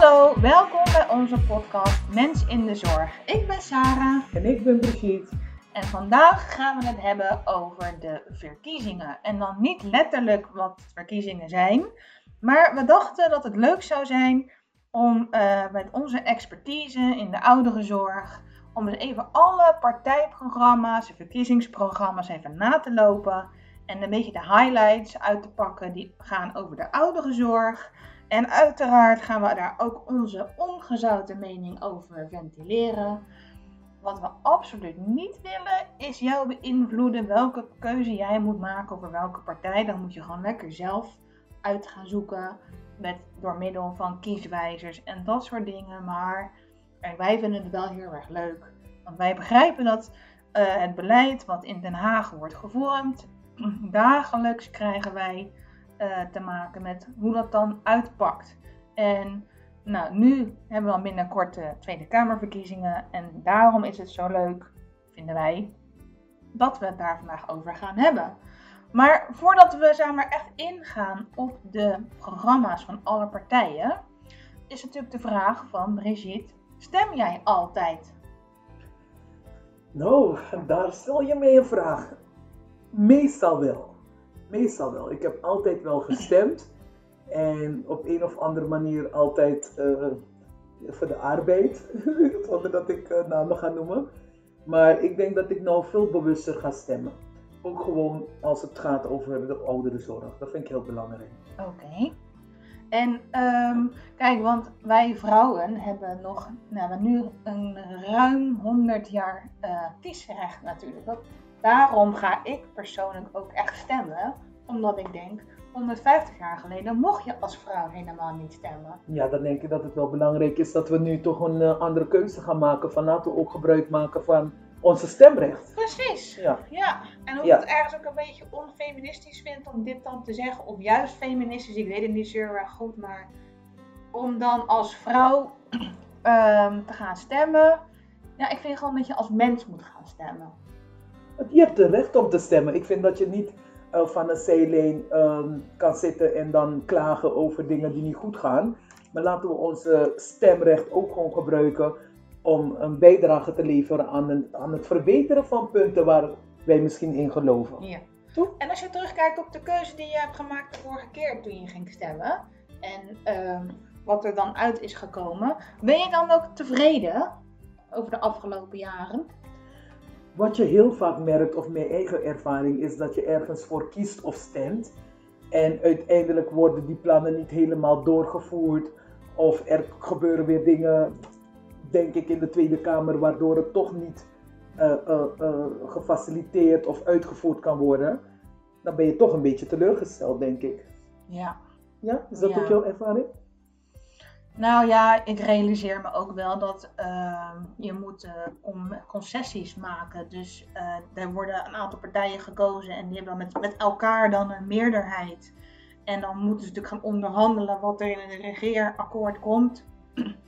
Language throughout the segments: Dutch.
Hallo, welkom bij onze podcast Mens in de Zorg. Ik ben Sarah En ik ben Brigitte. en vandaag gaan we het hebben over de verkiezingen. En dan niet letterlijk wat verkiezingen zijn, maar we dachten dat het leuk zou zijn om eh, met onze expertise in de ouderenzorg, om eens even alle partijprogramma's en verkiezingsprogramma's even na te lopen. En een beetje de highlights uit te pakken die gaan over de ouderenzorg. En uiteraard gaan we daar ook onze ongezouten mening over ventileren. Wat we absoluut niet willen, is jou beïnvloeden welke keuze jij moet maken over welke partij. Dan moet je gewoon lekker zelf uit gaan zoeken. Met, door middel van kieswijzers en dat soort dingen. Maar wij vinden het wel heel erg leuk. Want wij begrijpen dat eh, het beleid wat in Den Haag wordt gevormd. Dagelijks krijgen wij eh, te maken met hoe dat dan uitpakt. En nou, nu hebben we al binnenkort de Tweede Kamerverkiezingen. En daarom is het zo leuk, vinden wij, dat we het daar vandaag over gaan hebben. Maar voordat we zeg echt ingaan op de programma's van alle partijen, is natuurlijk de vraag van Brigitte: stem jij altijd? Nou, daar stel je mee een vraag. Meestal wel. Meestal wel. Ik heb altijd wel gestemd. En op een of andere manier altijd eh, voor de arbeid. Zonder dat ik eh, namen ga noemen. Maar ik denk dat ik nou veel bewuster ga stemmen. Ook gewoon als het gaat over de ouderenzorg. Dat vind ik heel belangrijk. Oké. En ehm, kijk, want wij vrouwen hebben nog nou, nu een ruim 100 jaar eh, kiesrecht natuurlijk. Dat, daarom ga ik persoonlijk ook echt stemmen. Omdat ik denk, 150 jaar geleden mocht je als vrouw helemaal niet stemmen. Ja, dan denk ik dat het wel belangrijk is dat we nu toch een eh, andere keuze gaan maken. Van laten we ook gebruik maken van onze stemrecht. Precies. Ja. Ja, en hoe Ja. ik het ergens ook een beetje onfeministisch vind om dit dan te zeggen, of juist feministisch, ik weet het niet zo erg goed, maar om dan als vrouw ehm, te gaan stemmen, ja, ik vind gewoon dat je als mens moet gaan stemmen. Je hebt het recht om te stemmen. Ik vind dat je niet eh, van een zijlijn ehm, kan zitten en dan klagen over dingen die niet goed gaan. Maar laten we onze stemrecht ook gewoon gebruiken om een bijdrage te leveren aan, een, aan het verbeteren van punten waar wij misschien in geloven. Ja. Toch? En als je terugkijkt op de keuze die je hebt gemaakt de vorige keer toen je ging stemmen, en ehm, wat er dan uit is gekomen, ben je dan ook tevreden over de afgelopen jaren? Wat je heel vaak merkt, of mijn eigen ervaring, is dat je ergens voor kiest of stemt. En uiteindelijk worden die plannen niet helemaal doorgevoerd. Of er gebeuren weer dingen, denk ik, in de Tweede Kamer, waardoor het toch niet eh, eh, eh, gefaciliteerd of uitgevoerd kan worden. Dan ben je toch een beetje teleurgesteld, denk ik. Ja. Ja, is dat Ja. ook jouw ervaring? Nou ja, ik realiseer me ook wel dat ehm, je moet con- concessies maken. Dus eh, er worden een aantal partijen gekozen en die hebben dan met, met elkaar dan een meerderheid. En dan moeten ze natuurlijk gaan onderhandelen wat er in een regeerakkoord komt.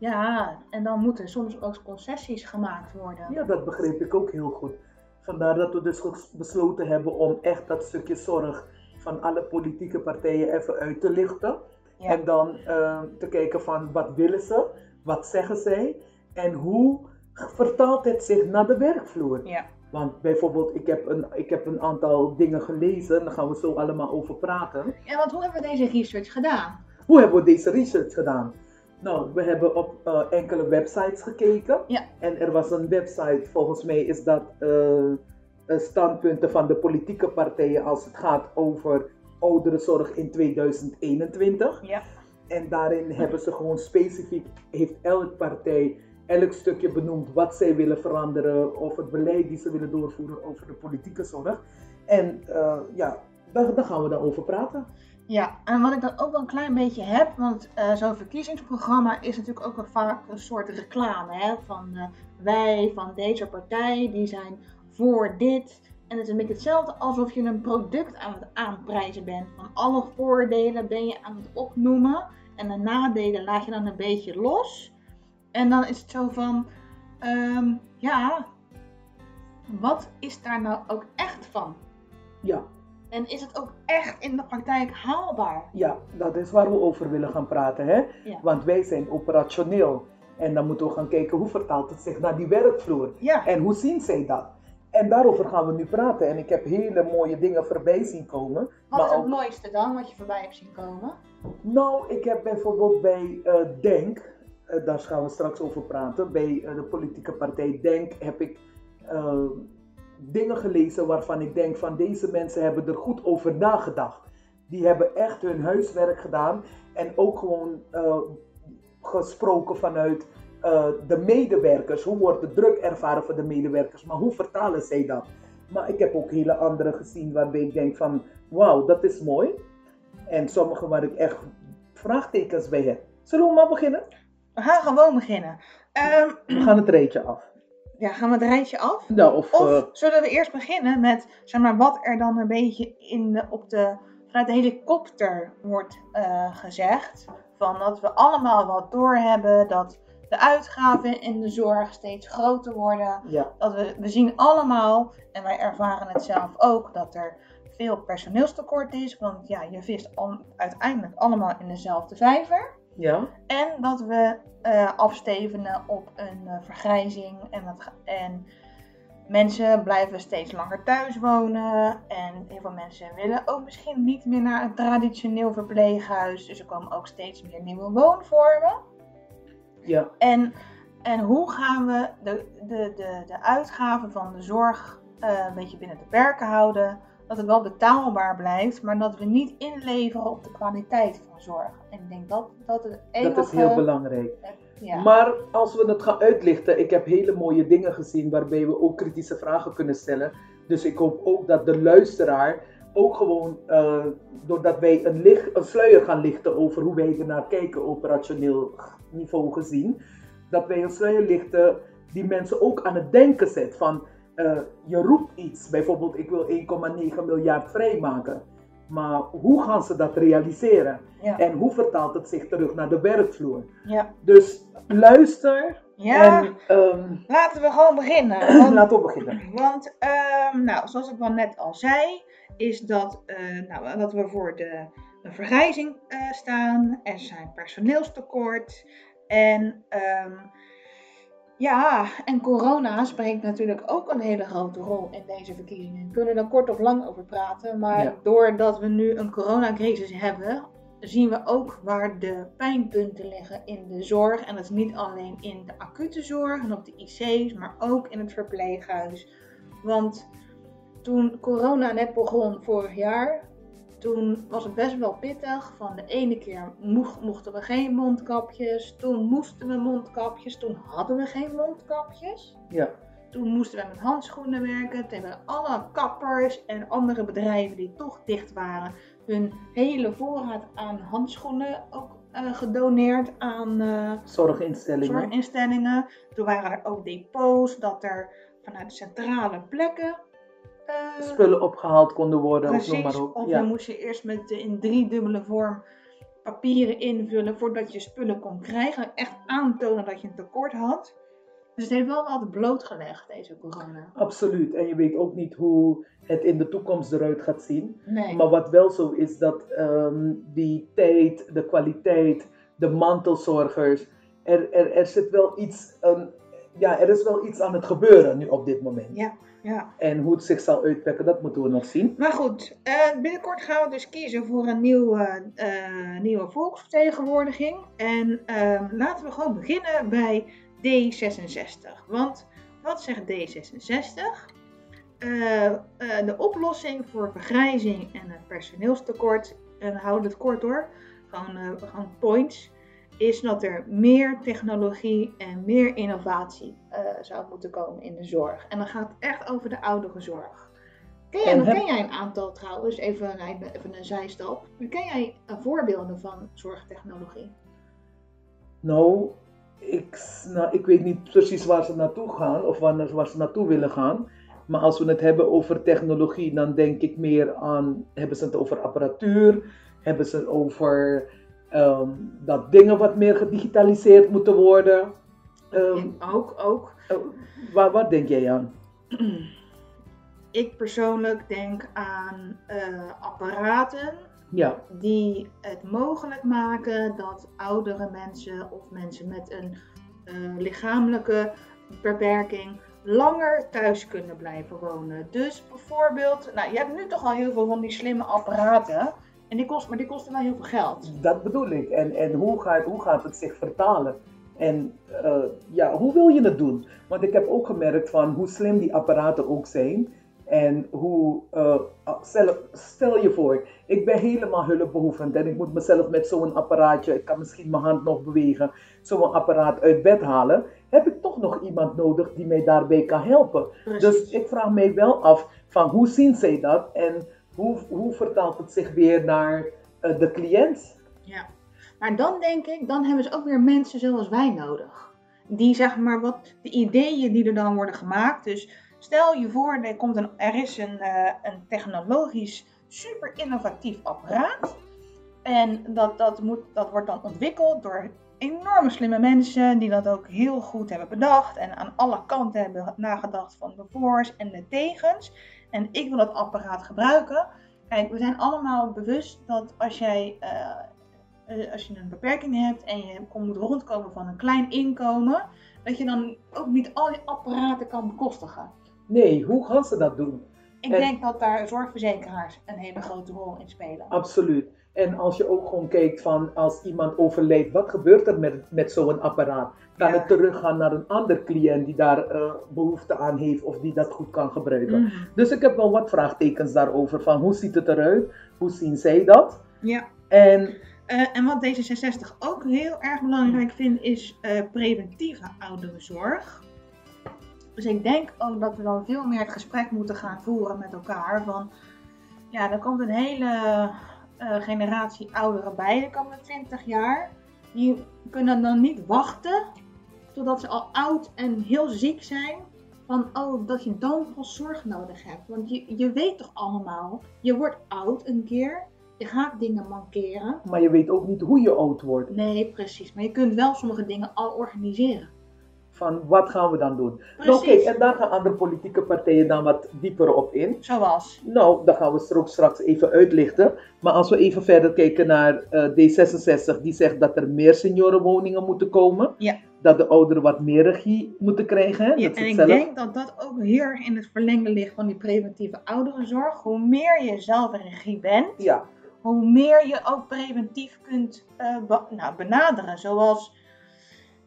Ja, en dan moeten soms ook concessies gemaakt worden. Ja, dat begreep ik ook heel goed. Vandaar dat we dus besloten hebben om echt dat stukje zorg van alle politieke partijen even uit te lichten. Ja. En dan eh, te kijken van wat willen ze, wat zeggen zij en hoe vertaalt het zich naar de werkvloer. Ja. Want bijvoorbeeld, ik heb, een, ik heb een aantal dingen gelezen, daar gaan we zo allemaal over praten. Ja, want hoe hebben we deze research gedaan? Hoe hebben we deze research gedaan? Nou, we hebben op eh, enkele websites gekeken. Ja. En er was een website, volgens mij is dat eh, eh, standpunten van de politieke partijen als het gaat over ouderenzorg in 2021. Ja. En daarin hebben ze gewoon specifiek, heeft elke partij elk stukje benoemd wat zij willen veranderen of het beleid die ze willen doorvoeren over de politieke zorg. En eh, ja, daar, daar gaan we dan over praten. Ja, en wat ik dan ook wel een klein beetje heb, want eh, zo'n verkiezingsprogramma is natuurlijk ook wel vaak een soort reclame. Hè? Van eh, wij van deze partij, die zijn voor dit. En het is een beetje hetzelfde alsof je een product aan het aanprijzen bent. Van alle voordelen ben je aan het opnoemen. En de nadelen laat je dan een beetje los. En dan is het zo van, ehm, ja, wat is daar nou ook echt van? Ja, En is het ook echt in de praktijk haalbaar? Ja, dat is waar we over willen gaan praten. Hè? Ja. Want wij zijn operationeel. En dan moeten we gaan kijken hoe vertaalt het zich naar die werkvloer. Ja. En hoe zien zij dat? En daarover gaan we nu praten. En ik heb hele mooie dingen voorbij zien komen. Wat is het ook- mooiste dan wat je voorbij hebt zien komen? Nou, ik heb bijvoorbeeld bij eh, Denk, eh, daar gaan we straks over praten, bij eh, de politieke partij Denk heb ik dingen gelezen waarvan ik denk van deze mensen hebben er goed over nagedacht. Die hebben echt hun huiswerk gedaan en ook gewoon gesproken vanuit eh, de medewerkers. Hoe wordt de druk ervaren voor de medewerkers, maar hoe vertalen zij dat? Maar ik heb ook hele andere gezien waarbij ik denk van wauw, dat is mooi. En sommige waar ik echt vraagtekens bij heb. Zullen we maar beginnen? We gaan gewoon beginnen. Ehm, We gaan het rijtje af. ja, gaan we het rijtje af? Ja, of, Of eh, zullen we eerst beginnen met zeg maar, wat er dan een beetje in de, op de, vanuit de helikopter wordt eh, gezegd? Van dat we allemaal wat doorhebben, dat de uitgaven in de zorg steeds groter worden. ja, Dat we, we zien allemaal, en wij ervaren het zelf ook, dat er veel personeelstekort is. Want ja, je vist al- uiteindelijk allemaal in dezelfde vijver. ja, En dat we eh, afstevenen op een eh, vergrijzing. En, dat, en mensen blijven steeds langer thuis wonen. En heel veel mensen willen ook misschien niet meer naar een traditioneel verpleeghuis. Dus er komen ook steeds meer nieuwe woonvormen. Ja, En, en hoe gaan we de, de, de, de uitgaven van de zorg eh, een beetje binnen de perken houden? Dat het wel betaalbaar blijft, maar dat we niet inleveren op de kwaliteit van zorg. En ik denk dat dat het enige... dat is heel belangrijk. Ja. Maar als we het gaan uitlichten, ik heb hele mooie dingen gezien waarbij we ook kritische vragen kunnen stellen. Dus ik hoop ook dat de luisteraar ook gewoon, eh, doordat wij een, licht, een sluier gaan lichten over hoe wij ernaar kijken, operationeel niveau gezien, dat wij een sluier lichten die mensen ook aan het denken zet. Van eh, je roept iets, bijvoorbeeld ik wil 1,9 miljard vrijmaken. Maar hoe gaan ze dat realiseren? Ja. En hoe vertaalt het zich terug naar de werkvloer? Ja. Dus luister Ja, en ehm, laten we gewoon beginnen. Want, laten we beginnen. want ehm, nou, zoals ik wel net al zei, is dat, eh, nou, dat we voor de vergrijzing eh, staan. Er zijn personeelstekort. En ehm, ja, en corona spreekt natuurlijk ook een hele grote rol in deze verkiezingen. We kunnen er kort of lang over praten. Maar Ja. doordat we nu een coronacrisis hebben, zien we ook waar de pijnpunten liggen in de zorg. En dat is niet alleen in de acute zorg en op de IC's, maar ook in het verpleeghuis. Want toen corona net begon vorig jaar, toen was het best wel pittig. Van de ene keer mocht- mochten we geen mondkapjes, toen moesten we mondkapjes, toen hadden we geen mondkapjes. Ja, Toen moesten we met handschoenen werken. Toen hebben alle kappers en andere bedrijven die toch dicht waren, hun hele voorraad aan handschoenen ook eh, gedoneerd aan eh, zorginstellingen. zorginstellingen. Toen waren er ook depots dat er vanuit centrale plekken eh, Spullen opgehaald konden worden, of Precies, maar op. of Ja. dan moest je eerst met de in driedubbele vorm papieren invullen voordat je spullen kon krijgen. Echt aantonen dat je een tekort had. Dus het heeft wel wat blootgelegd, deze corona. Absoluut. En je weet ook niet hoe het in de toekomst eruit gaat zien. Nee. Maar wat wel zo is, dat ehm, die tijd, de kwaliteit, de mantelzorgers, er, er, er zit wel iets, een, ja, er is wel iets aan het gebeuren nu op dit moment. Ja, ja. En hoe het zich zal uitpakken, dat moeten we nog zien. Maar goed, eh, binnenkort gaan we dus kiezen voor een nieuwe, eh, nieuwe volksvertegenwoordiging. En ehm, laten we gewoon beginnen bij D66. Want wat zegt D66? Eh, de oplossing voor vergrijzing en het personeelstekort, en houd het kort hoor, gewoon, gewoon points, is dat er meer technologie en meer innovatie eh, zou moeten komen in de zorg. En dan gaat het echt over de oudere zorg. Ken jij, heb- ken jij een aantal trouwens, even, even, even een zijstap, maar ken jij eh, voorbeelden van zorgtechnologie? Nou ik, nou, ik weet niet precies waar ze naartoe gaan of waar, waar ze naartoe willen gaan. Maar als we het hebben over technologie, dan denk ik meer aan, hebben ze het over apparatuur? Hebben ze het over ehm, dat dingen wat meer gedigitaliseerd moeten worden? Ehm, ook, ook. eh, waar, waar denk jij aan? ik persoonlijk denk aan eh, apparaten Ja, die het mogelijk maken dat oudere mensen of mensen met een eh, lichamelijke beperking langer thuis kunnen blijven wonen. Dus bijvoorbeeld, nou, je hebt nu toch al heel veel van die slimme apparaten. En die kost, maar die kosten wel heel veel geld. dat bedoel ik. En, en hoe, gaat, hoe gaat het zich vertalen? En eh, ja, hoe wil je het doen? Want ik heb ook gemerkt van hoe slim die apparaten ook zijn. En hoe, eh, stel, stel je voor, ik ben helemaal hulpbehoevend en ik moet mezelf met zo'n apparaatje, ik kan misschien mijn hand nog bewegen, zo'n apparaat uit bed halen. Heb ik toch nog iemand nodig die mij daarbij kan helpen? Dus ik vraag mij wel af van hoe zien zij dat en hoe, hoe vertaalt het zich weer naar eh, de cliënt? Ja, maar dan denk ik, dan hebben ze ook weer mensen zoals wij nodig. Die zeg maar wat, de ideeën die er dan worden gemaakt. Dus stel je voor, er, komt een, er is een, eh, een technologisch super innovatief apparaat. En dat, dat, moet, dat wordt dan ontwikkeld door enorme slimme mensen die dat ook heel goed hebben bedacht. En aan alle kanten hebben nagedacht van de voor's en de tegens. En ik wil dat apparaat gebruiken. Kijk, we zijn allemaal bewust dat als jij eh, als je een beperking hebt en je moet rondkomen van een klein inkomen, dat je dan ook niet al die apparaten kan bekostigen. Nee, hoe gaan ze dat doen? Ik En- denk dat daar zorgverzekeraars een hele grote rol in spelen. Absoluut. En als je ook gewoon kijkt van als iemand overleed, wat gebeurt er met, met zo'n apparaat? Kan het teruggaan naar een ander cliënt die daar eh, behoefte aan heeft of die dat goed kan gebruiken? Mhm. Dus ik heb wel wat vraagtekens daarover van hoe ziet het eruit? Hoe zien zij dat? Ja. En Eh, en wat D66 ook heel erg belangrijk vindt, is eh, preventieve ouderenzorg. Dus ik denk ook dat we dan veel meer het gesprek moeten gaan voeren met elkaar. Van ja, er komt een hele generatie ouderen bij de komende 20 jaar. Die kunnen dan niet wachten totdat ze al oud en heel ziek zijn. Van oh, dat je dan pas zorg nodig hebt. Want je, je weet toch allemaal, je wordt oud een keer. Je gaat dingen mankeren. maar je weet ook niet hoe je oud wordt. Nee, precies. Maar je kunt wel sommige dingen al organiseren. Van wat gaan we dan doen? Nou, Precies. kijk, en daar gaan andere politieke partijen dan wat dieper op in. Zoals. Nou, dat gaan we straks, straks even uitlichten. Maar als we even verder kijken naar eh, D66, die zegt dat er meer seniorenwoningen moeten komen. Ja. Dat de ouderen wat meer regie moeten krijgen. Hè? Ja, dat en ik zelf- denk dat dat ook heel erg in het verlengde ligt van die preventieve ouderenzorg. Hoe meer je zelf in regie bent, Ja, hoe meer je ook preventief kunt eh, nou, benaderen. Zoals,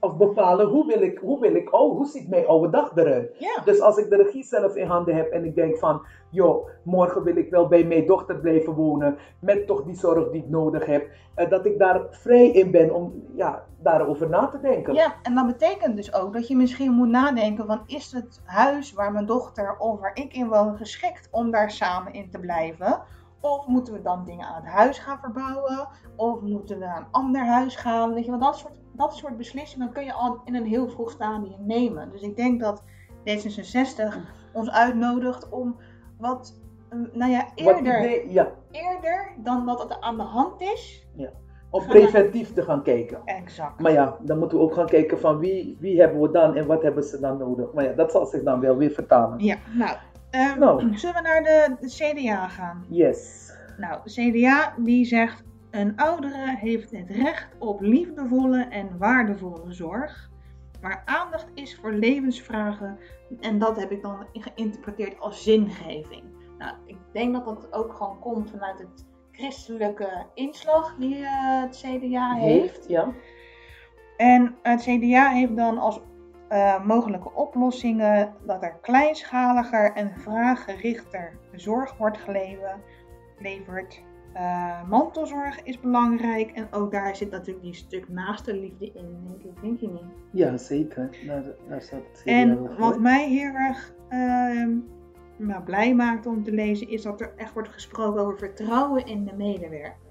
of bepalen hoe wil ik, hoe wil ik, oh, hoe ziet mijn oude dag eruit? Dus als ik de regie zelf in handen heb en ik denk van, joh, morgen wil ik wel bij mijn dochter blijven wonen, met toch die zorg die ik nodig heb, eh, dat ik daar vrij in ben om ja, daarover na te denken. ja, en dat betekent dus ook dat je misschien moet nadenken van is het huis waar mijn dochter of waar ik in woon geschikt om daar samen in te blijven? Of moeten we dan dingen aan het huis gaan verbouwen? Of moeten we naar een ander huis gaan? Weet je wel, dat soort, dat soort beslissingen kun je al in een heel vroeg stadium nemen. Dus ik denk dat D66 ons uitnodigt om wat, eh, nou ja, Wat eerder, idee, ja, eerder dan dat het aan de hand is. om preventief te gaan kijken. Exact. Maar ja, dan moeten we ook gaan kijken van wie, wie hebben we dan en wat hebben ze dan nodig. Maar ja, dat zal zich dan wel weer vertalen. Ja, nou, ehm, Nou. zullen we naar de, de CDA gaan? Yes. Nou, de CDA die zegt, een oudere heeft het recht op liefdevolle en waardevolle zorg. Waar aandacht is voor levensvragen en dat heb ik dan geïnterpreteerd als zingeving. Nou, ik denk dat dat ook gewoon komt vanuit het christelijke inslag die eh, het CDA heeft. Ja. En het CDA heeft dan als eh, mogelijke oplossingen dat er kleinschaliger en vraaggerichter zorg wordt geleverd. Eh, mantelzorg is belangrijk en ook daar zit natuurlijk die stuk naaste liefde in, denk ik. Denk je niet? Ja, zeker. Daar, daar staat het En wat mij heel erg ehm, nou, blij maakt om te lezen, is dat er echt wordt gesproken over vertrouwen in de medewerker.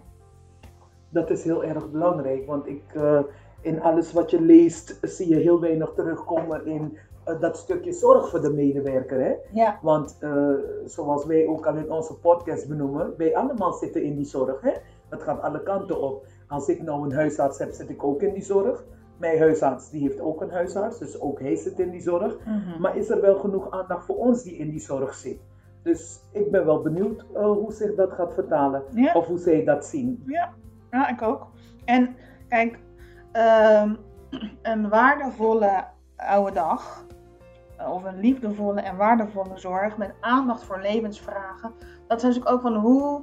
Dat is heel erg belangrijk, want ik, eh, in alles wat je leest zie je heel weinig terugkomen in dat stukje zorg voor de medewerker. Hè? Ja. Want eh, zoals wij ook al in onze podcast benoemen, wij allemaal zitten in die zorg. Hè? Dat gaat alle kanten op. Als ik nou een huisarts heb, zit ik ook in die zorg. Mijn huisarts die heeft ook een huisarts, dus ook hij zit in die zorg. Mhm. Maar is er wel genoeg aandacht voor ons die in die zorg zit? Dus ik ben wel benieuwd eh, hoe zich dat gaat vertalen. Ja. Of hoe zij dat zien. Ja, ja ik ook. En kijk, ehm, een waardevolle oude dag, of een liefdevolle en waardevolle zorg met aandacht voor levensvragen, dat is natuurlijk ook van hoe,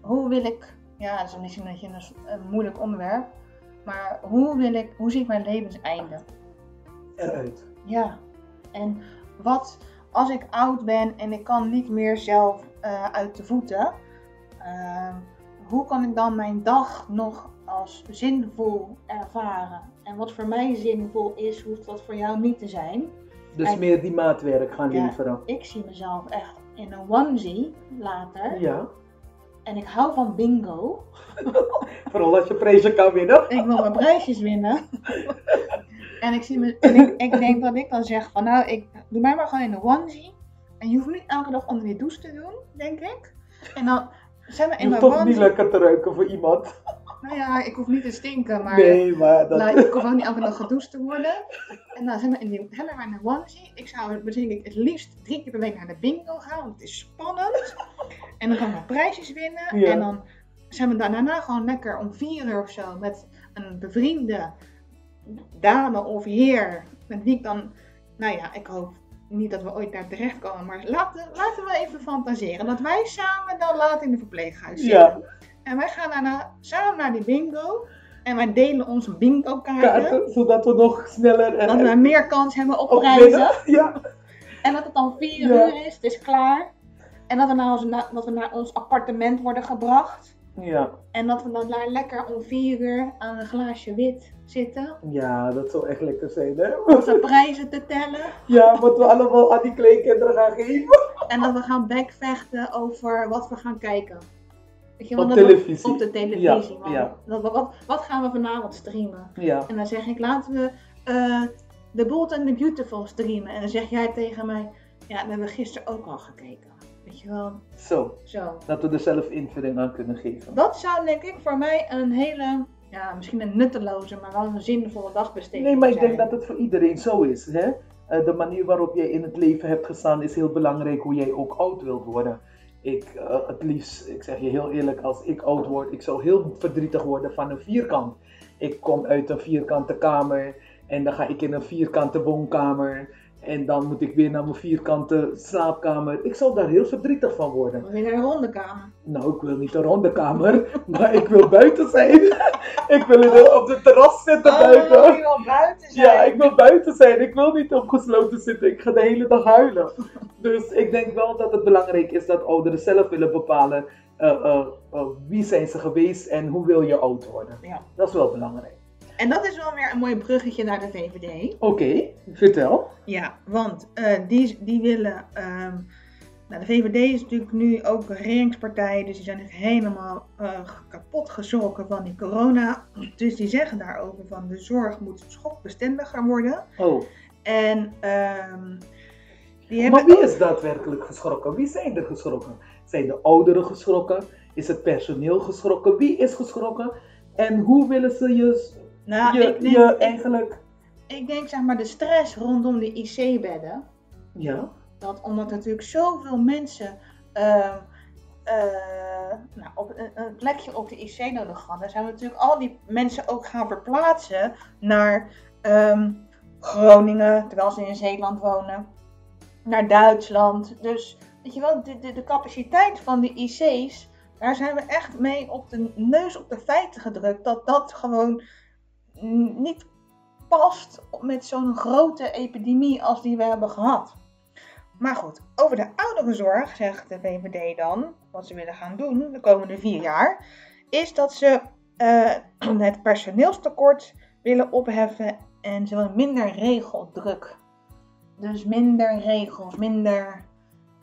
hoe wil ik, ja, dat is misschien een beetje een, een moeilijk onderwerp, maar hoe wil ik, hoe zie ik mijn levenseinde? Eruit. Ja, en wat als ik oud ben en ik kan niet meer zelf eh, uit de voeten, ehm, hoe kan ik dan mijn dag nog als zinvol ervaren? En wat voor mij zinvol is, hoeft dat voor jou niet te zijn. Dus En- meer die maatwerk gaan Ja. leveren. Ik zie mezelf echt in een onesie later. Ja. En ik hou van bingo. Vooral als je prijzen kan winnen. Ik wil mijn prijsjes winnen. en ik, zie me, en ik, ik denk dat ik dan zeg van nou, ik, doe mij maar gewoon in een onesie. En je hoeft niet elke dag onder die douche te doen, denk ik. En dan zijn we Je in mijn toch niet onesie. lekker te ruiken voor iemand. Nou ja, ik hoef niet te stinken, maar Nee, maar dat... nou, ik hoef ook niet elke dag gedoucht te worden. En dan zijn we in die in een onesie. Ik zou ik het liefst drie keer per week naar de bingo gaan, want het is spannend. En dan gaan we prijsjes winnen. Ja. En dan zijn we daarna gewoon lekker om vier uur of zo met een bevriende dame of heer. Met wie ik dan, nou ja, ik hoop niet dat we ooit daar terechtkomen, maar laten, laten we even fantaseren. Dat wij samen dan later in de verpleeghuis zitten. Ja, En wij gaan daarna samen naar die bingo. En wij delen onze bingo kaarten. kaarten, zodat we nog sneller en... Dat we meer kans hebben op op prijzen. Ja. En dat het dan vier Ja. uur is, het is klaar. En dat we, naar ons, na- dat we naar ons appartement worden gebracht. Ja. En dat we dan daar lekker om vier uur aan een glaasje wit zitten. ja, dat zou echt lekker zijn, hè? Onze prijzen te tellen. Ja, wat we allemaal aan die kleinkinderen gaan geven. En dat we gaan backvechten over wat we gaan kijken. Je, Op televisie. Op de televisie. Ja, ja. wat, wat, wat gaan we vanavond streamen? Ja. En dan zeg ik, laten we eh The Bold and the Beautiful streamen. En dan zeg jij tegen mij, ja, dat hebben we gisteren ook al gekeken. Weet je wel, Zo, zo. dat we er zelf invulling aan kunnen geven. Dat zou denk ik voor mij een hele, ja, misschien een nutteloze, maar wel een zinvolle dagbesteding Nee, maar ik zijn. denk dat het voor iedereen zo is. Hè? Eh, de manier waarop jij in het leven hebt gestaan is heel belangrijk hoe jij ook oud wilt worden. Ik, eh, het liefst, ik zeg je heel eerlijk, als ik oud word, ik zou heel verdrietig worden van een vierkant. Ik kom uit een vierkante kamer en dan ga ik in een vierkante woonkamer en dan moet ik weer naar mijn vierkante slaapkamer. Ik zou daar heel verdrietig van worden. Dan weer naar een ronde kamer. Nou, ik wil niet een ronde kamer, maar ik wil buiten zijn. ik wil de- op de terras zitten buiten. Oh, je wil buiten zijn. Ja, ik wil buiten zijn. Ik wil niet opgesloten zitten. Ik ga de hele dag huilen. Dus ik denk wel dat het belangrijk is dat ouderen zelf willen bepalen eh, eh, wie zijn ze geweest en hoe wil je oud worden. Ja. Dat is wel belangrijk. En dat is wel weer een mooi bruggetje naar de VVD. Oké, vertel. Ja, want eh, die, die willen. ehm, nou, de VVD is natuurlijk nu ook een regeringspartij, dus die zijn echt helemaal eh, kapot geschrokken van die corona. Dus die zeggen daarover van de zorg moet schokbestendiger worden. Oh, En ehm, die maar hebben. wie is daadwerkelijk geschrokken? Wie zijn er geschrokken? Zijn de ouderen geschrokken? Is het personeel geschrokken? Wie is geschrokken? En hoe willen ze je, nou, je, ik, denk, je eigenlijk... ik denk zeg maar de stress rondom de IC-bedden. Ja, dat omdat natuurlijk zoveel mensen eh, nou, op een, een plekje op de IC nodig hadden, zijn we natuurlijk al die mensen ook gaan verplaatsen naar ehm, Groningen, terwijl ze in Zeeland wonen, naar Duitsland. Dus weet je wel, de, de, de capaciteit van de IC's, daar zijn we echt mee op de neus op de feiten gedrukt. Dat dat gewoon niet past met zo'n grote epidemie als die we hebben gehad. Maar goed, over de ouderenzorg zegt de VVD dan, wat ze willen gaan doen de komende vier jaar, is dat ze eh, het personeelstekort willen opheffen en ze willen minder regeldruk. Dus minder regels, minder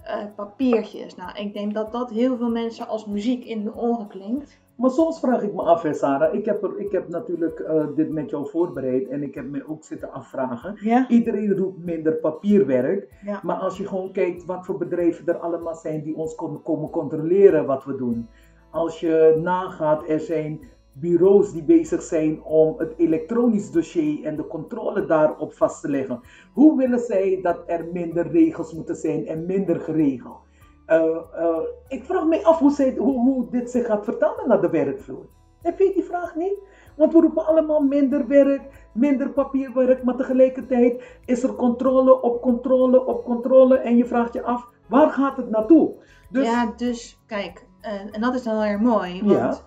eh, papiertjes. Nou, ik denk dat dat heel veel mensen als muziek in de oren klinkt. Maar soms vraag ik me af, hè, Sarah. Ik heb, er, ik heb natuurlijk eh, dit met jou voorbereid en ik heb me ook zitten afvragen. Ja, Iedereen roept minder papierwerk, ja. maar als je gewoon kijkt wat voor bedrijven er allemaal zijn die ons komen, komen controleren wat we doen. Als je nagaat, er zijn bureaus die bezig zijn om het elektronisch dossier en de controle daarop vast te leggen. Hoe willen zij dat er minder regels moeten zijn en minder geregeld? Eh, eh, ik vraag me af hoe, zij, hoe, hoe dit zich gaat vertalen naar de werkvloer. Heb je die vraag niet? Want we roepen allemaal minder werk, minder papierwerk, maar tegelijkertijd is er controle op controle op controle en je vraagt je af, waar gaat het naartoe? Dus, ja, dus kijk, uh, en dat is dan weer mooi, want Ja.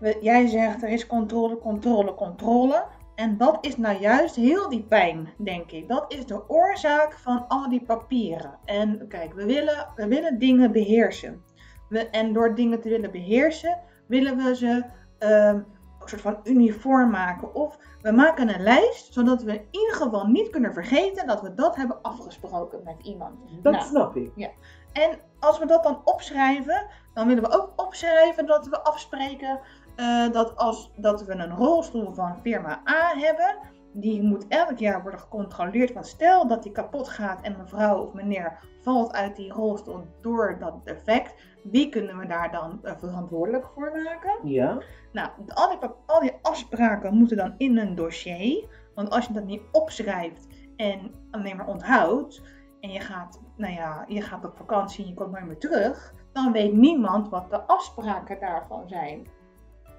we- jij zegt er is controle, controle, controle. En dat is nou juist heel die pijn, denk ik. Dat is de oorzaak van al die papieren. En kijk, we willen, we willen dingen beheersen. We, en door dingen te willen beheersen, willen we ze ehm, een soort van uniform maken. Of we maken een lijst, zodat we in ieder geval niet kunnen vergeten dat we dat hebben afgesproken met iemand. dat Nou, snap ik. en als we dat dan opschrijven, dan willen we ook opschrijven dat we afspreken eh, dat als dat we een rolstoel van firma A hebben, die moet elk jaar worden gecontroleerd. Want stel dat die kapot gaat en mevrouw of meneer valt uit die rolstoel door dat defect, wie kunnen we daar dan eh, verantwoordelijk voor maken? Ja, Nou, al die, al die afspraken moeten dan in een dossier. Want als je dat niet opschrijft en alleen maar onthoudt. En je gaat, nou ja, je gaat op vakantie en je komt nooit meer terug. Dan weet niemand wat de afspraken daarvan zijn.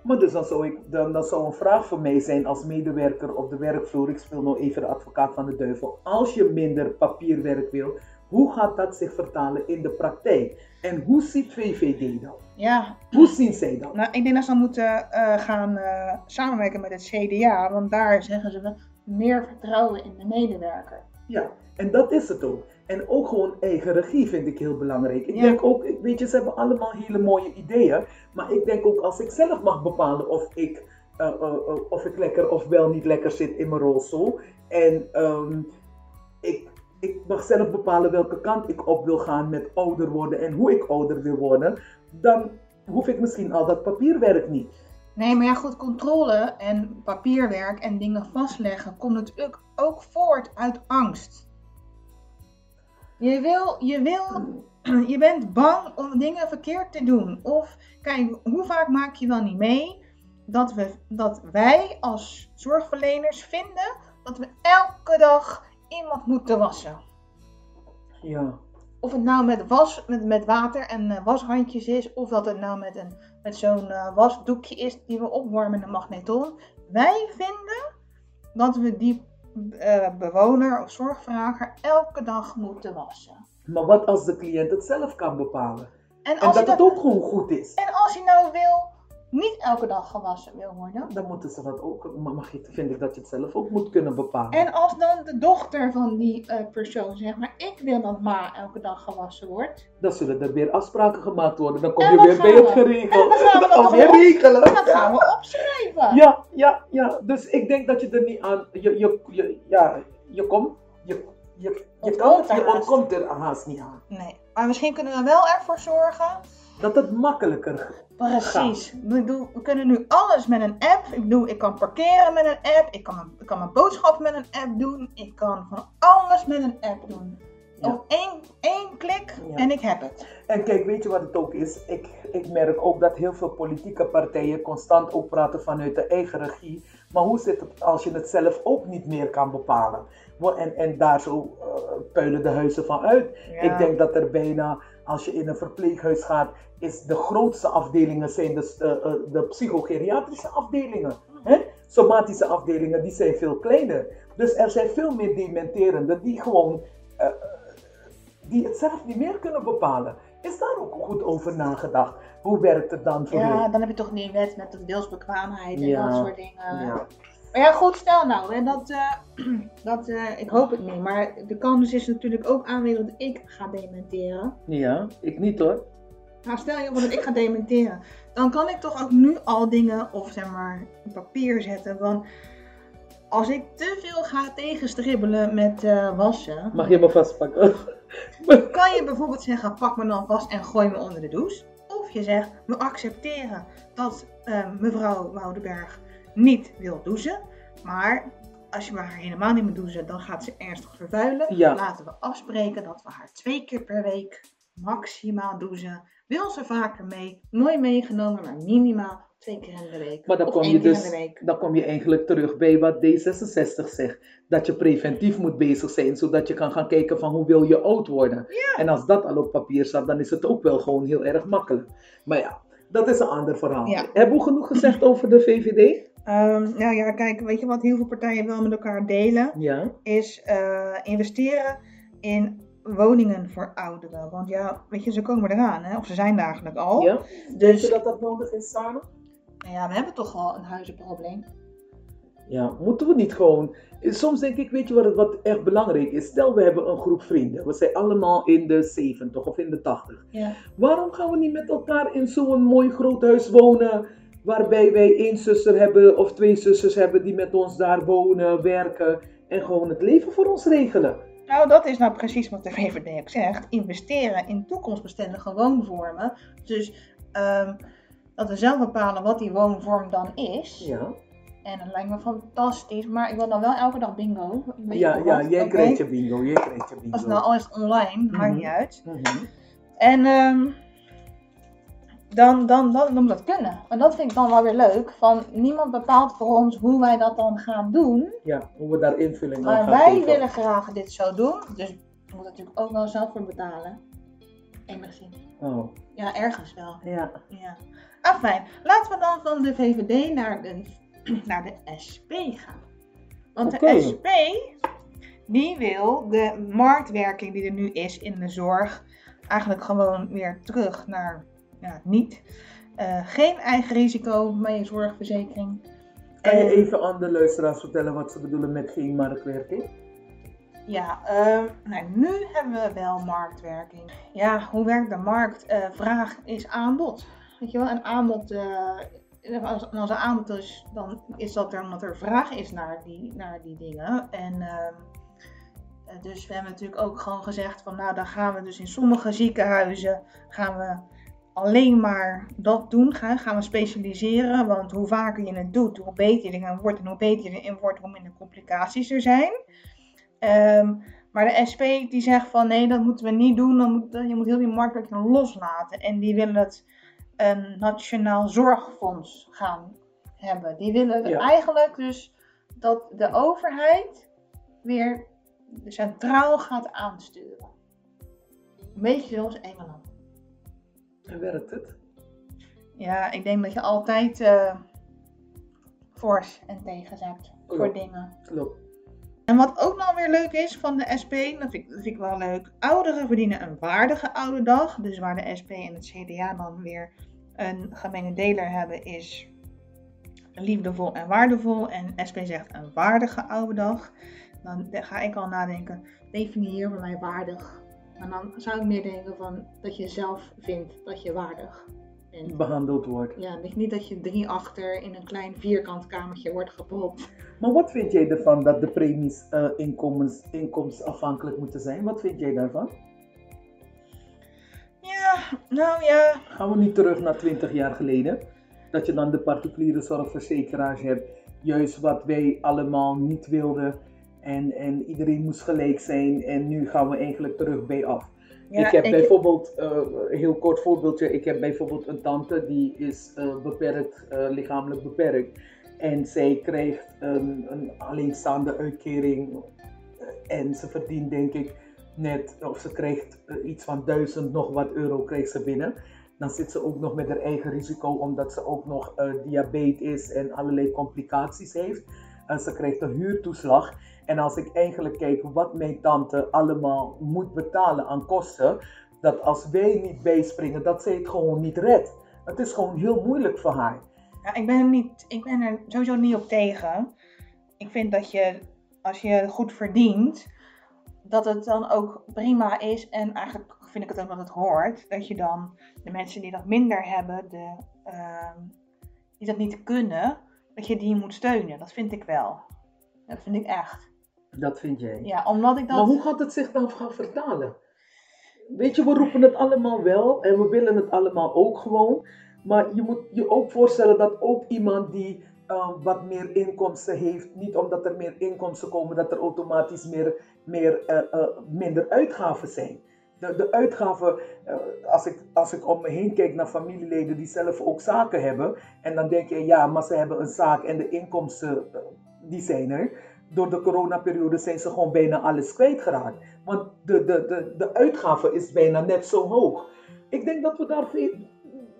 Maar dus dan zou, ik, dan, dan zou een vraag voor mij zijn als medewerker op de werkvloer, ik speel nou even de advocaat van de duivel, als je minder papierwerk wil, hoe gaat dat zich vertalen in de praktijk? En hoe ziet VVD dat? Ja, Hoe zien zij dat? nou, ik denk dat ze dan moeten eh, gaan eh, samenwerken met het CDA. Want daar zeggen ze meer vertrouwen in de medewerker. Ja, en dat is het ook. En ook gewoon eigen regie vind ik heel belangrijk. Ik Ja. denk ook, weet je, ze hebben allemaal hele mooie ideeën. Maar ik denk ook als ik zelf mag bepalen of ik, eh, eh, eh, of ik lekker of wel niet lekker zit in mijn rolstoel. En ehm, ik, ik mag zelf bepalen welke kant ik op wil gaan met ouder worden en hoe ik ouder wil worden. Dan hoef ik misschien al dat papierwerk niet. Nee, maar ja, goed, controle en papierwerk en dingen vastleggen komt natuurlijk ook voort uit angst. Je wil, je wil, je bent bang om dingen verkeerd te doen. Of, kijk, hoe vaak maak je wel niet mee dat, we, dat wij als zorgverleners vinden dat we elke dag iemand moeten wassen. Ja, Of het nou met, was, met, met water en eh, washandjes is, of dat het nou met, een, met zo'n eh, wasdoekje is die we opwarmen in een magneton. Wij vinden dat we die eh, bewoner of zorgvrager elke dag moeten wassen. maar wat als de cliënt het zelf kan bepalen? En dat het ook gewoon goed is. en als je nou wil, niet elke dag gewassen wil worden. Dan moeten ze dat ook, mag je, vind ik dat je het zelf ook moet kunnen bepalen. En als dan de dochter van die eh, persoon zegt, maar ik wil dat ma elke dag gewassen wordt. Dan zullen er weer afspraken gemaakt worden. Dan kom En je weer bij het geregeld. En dan gaan we dat weer regelen. Dat gaan we opschrijven. Ja, ja, ja. Dus ik denk dat je er niet aan. Je, je, je, ja, je komt. Je, je, je, Ontkomt ontkomt er haast niet aan. Nee, maar misschien kunnen we wel ervoor zorgen Dat het makkelijker gaat. Precies. Ik bedoel, we kunnen nu alles met een app. Ik bedoel, ik kan parkeren met een app. Ik kan, mijn- ik kan mijn boodschap met een app doen. Ik kan van alles met een app doen. Ja. Op één, één klik Ja. en ik heb het. En kijk, weet je wat het ook is? Ik, ik merk ook dat heel veel politieke partijen constant ook praten vanuit de eigen regie. Maar hoe zit het als je het zelf ook niet meer kan bepalen? En, en daar zo eh, puilen de huizen van uit. Ja. Ik denk dat er bijna, als je in een verpleeghuis gaat, is de grootste afdelingen zijn de, eh, eh, de psychogeriatrische afdelingen. Hè? Somatische afdelingen, die zijn veel kleiner. Dus er zijn veel meer dementerenden die gewoon, eh, die het zelf niet meer kunnen bepalen. Is daar ook goed over nagedacht? Hoe werkt het dan voor Ja, u? dan heb je toch die wet met de deelsbekwaamheid en Ja. dat soort dingen. Ja. Maar ja, goed, stel nou, hè, dat, eh, dat eh, ik hoop het niet, maar de kans is natuurlijk ook aanwezig dat ik ga dementeren. ja, ik niet hoor. Nou, stel je voor dat ik ga dementeren. Dan kan ik toch ook nu al dingen op zeg maar op papier zetten. Want als ik te veel ga tegenstribbelen met eh, wassen, Mag je me vastpakken? kan je bijvoorbeeld zeggen: pak me dan vast en gooi me onder de douche. Of je zegt: we accepteren dat mevrouw Woudenberg niet wil douchen. Maar als je haar helemaal niet moet douchen, dan gaat ze ernstig vervuilen. Ja. Laten we afspreken dat we haar twee keer per week maximaal douchen. Wil ze vaker mee? Nooit meegenomen, maar minimaal twee keer in de week. Maar dan kom je dus, dan kom je eigenlijk terug bij wat D66 zegt. Dat je preventief moet bezig zijn, zodat je kan gaan kijken van hoe wil je oud worden. En als dat al op papier staat, dan is het ook wel gewoon heel erg makkelijk. Maar ja, dat is een ander verhaal. Ja. Hebben we genoeg gezegd over de VVD? Ehm, nou ja, kijk, weet je wat heel veel partijen wel met elkaar delen? Ja. Is eh, investeren in woningen voor ouderen. Want ja, weet je, ze komen eraan, hè? of ze zijn er eigenlijk al. ja. Denk Dus je dat dat nodig is, Sarah? nou ja, we hebben toch wel een huizenprobleem. Ja, moeten we niet gewoon. Soms denk ik, weet je wat, het- wat echt belangrijk is? Stel, we hebben een groep vrienden. We zijn allemaal in de 70 of in de 80. Ja. Waarom gaan we niet met elkaar in zo'n mooi groot huis wonen? Waarbij wij één zuster hebben of twee zusters hebben die met ons daar wonen, werken en gewoon het leven voor ons regelen. Nou, dat is nou precies wat de VVD ook zegt. Investeren in toekomstbestendige woonvormen. Dus ehm, dat we zelf bepalen wat die woonvorm dan is. Ja, En dat lijkt me fantastisch. Maar ik wil dan wel elke dag bingo. Ja, ja wat? jij Oké. krijgt je bingo, jij krijgt je bingo. Als het nou al is het online, maakt Mhm. niet uit. Mhm. En ehm, dan, dan, dan, dan moet dat kunnen. Maar dat vind ik dan wel weer leuk. Van niemand bepaalt voor ons hoe wij dat dan gaan doen. Ja, hoe we daar invulling aan Maar gaan wij geven. willen graag dit zo doen. Dus we moeten natuurlijk ook wel zelf voor betalen. Enigszins. Oh, Ja, ergens wel. ja. Ja. Afijn, laten we dan van de VVD naar de, naar de SP gaan. Want de SP, die wil de marktwerking die er nu is in de zorg, eigenlijk gewoon weer terug naar ja, niet. Eh, geen eigen risico bij je zorgverzekering. Kan je En- even aan de luisteraars vertellen wat ze bedoelen met geen marktwerking? Ja, ehm, nou, nu hebben we wel marktwerking. Ja, hoe werkt de markt? Eh, vraag is aanbod. Weet je wel, een aanbod, eh, als, als er aanbod is, dan is dat er omdat er vraag is naar die, naar die dingen. En ehm, eh, dus we hebben natuurlijk ook gewoon gezegd van, nou dan gaan we dus in sommige ziekenhuizen gaan we alleen maar dat doen, gaan, gaan we specialiseren. Want hoe vaker je het doet, hoe beter je erin wordt en hoe beter je erin wordt, hoe minder complicaties er zijn. Ehm, maar de SP die zegt van nee, dat moeten we niet doen. Dan moet, je moet heel die marktwerking loslaten. En die willen het een nationaal zorgfonds gaan hebben. Die willen Ja. eigenlijk dus dat de overheid weer centraal gaat aansturen. Een beetje zoals Engeland. En werkt het? Ja, ik denk dat je altijd eh voor's en tegens hebt voor dingen. Klopt. En wat ook nog weer leuk is van de SP, dat vind, ik, dat vind ik wel leuk. Ouderen verdienen een waardige oude dag. Dus waar de SP en het CDA dan weer een gemene deler hebben, is liefdevol en waardevol. En SP zegt een waardige oude dag. Dan ga ik al nadenken, definieer voor mij waardig. Maar dan zou ik meer denken van dat je zelf vindt dat je waardig bent. Behandeld wordt. Ja, niet- niet dat je drie achter in een klein vierkant kamertje wordt gepropt. Maar wat vind jij ervan dat de premies eh, inkomens, inkomensafhankelijk moeten zijn? Wat vind jij daarvan? Ja, nou ja, Gaan we niet terug naar 20 jaar geleden? Dat je dan de particuliere zorgverzekeraars hebt. Juist wat wij allemaal niet wilden. En, en iedereen moest gelijk zijn. En nu gaan we eigenlijk terug bij af. Ja, ik heb ik- bijvoorbeeld, eh, een heel kort voorbeeldje. Ik heb bijvoorbeeld een tante die is eh, beperkt, eh, lichamelijk beperkt. En zij krijgt een, een alleenstaande uitkering. En ze verdient denk ik net, of ze krijgt iets van duizend nog wat euro krijgt ze binnen. Dan zit ze ook nog met haar eigen risico, omdat ze ook nog diabetes is en allerlei complicaties heeft. En ze krijgt een huurtoeslag. En als ik eigenlijk kijk wat mijn tante allemaal moet betalen aan kosten, dat als wij niet bijspringen, dat zij het gewoon niet redt. Het is gewoon heel moeilijk voor haar. Ja, ik, ben niet, ik ben er sowieso niet op tegen. Ik vind dat je, als je goed verdient, dat het dan ook prima is. En eigenlijk vind ik het ook dat het hoort. Dat je dan de mensen die dat minder hebben, de, ehm, die dat niet kunnen, dat je die moet steunen. Dat vind ik wel. Dat vind ik echt. Dat vind jij. Ja, omdat ik dat... Maar hoe gaat het zich dan gaan vertalen? Weet je, we roepen het allemaal wel en we willen het allemaal ook gewoon. Maar je moet je ook voorstellen dat ook iemand die eh, wat meer inkomsten heeft, niet omdat er meer inkomsten komen, dat er automatisch meer, meer, eh, eh, minder uitgaven zijn. de, de uitgaven, eh, als, ik, als ik om me heen kijk naar familieleden die zelf ook zaken hebben, en dan denk je, ja, maar ze hebben een zaak en de inkomsten, die zijn er. Door de coronaperiode zijn ze gewoon bijna alles kwijtgeraakt. Want de, de, de, de uitgave is bijna net zo hoog. Ik denk dat we daar veel,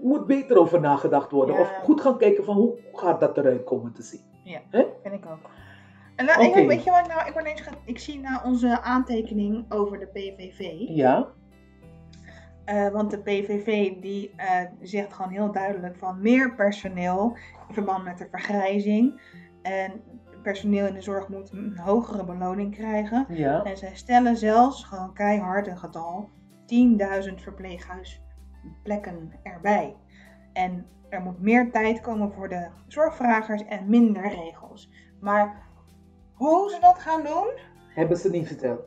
moet beter over nagedacht worden. Ja. Of goed gaan kijken van hoe gaat dat eruit komen te zien. Ja, Hè? vind ik ook. En nou, ik, weet je wat nou, ik, word ineens ik zie nou onze aantekening over de PVV. Ja, Eh, want de PVV die eh, zegt gewoon heel duidelijk van meer personeel in verband met de vergrijzing. En personeel in de zorg moet een hogere beloning krijgen. ja, En zij stellen zelfs gewoon keihard een getal 10.000 verpleeghuisplekken erbij. En er moet meer tijd komen voor de zorgvragers en minder regels. Maar hoe ze dat gaan doen, hebben ze niet verteld.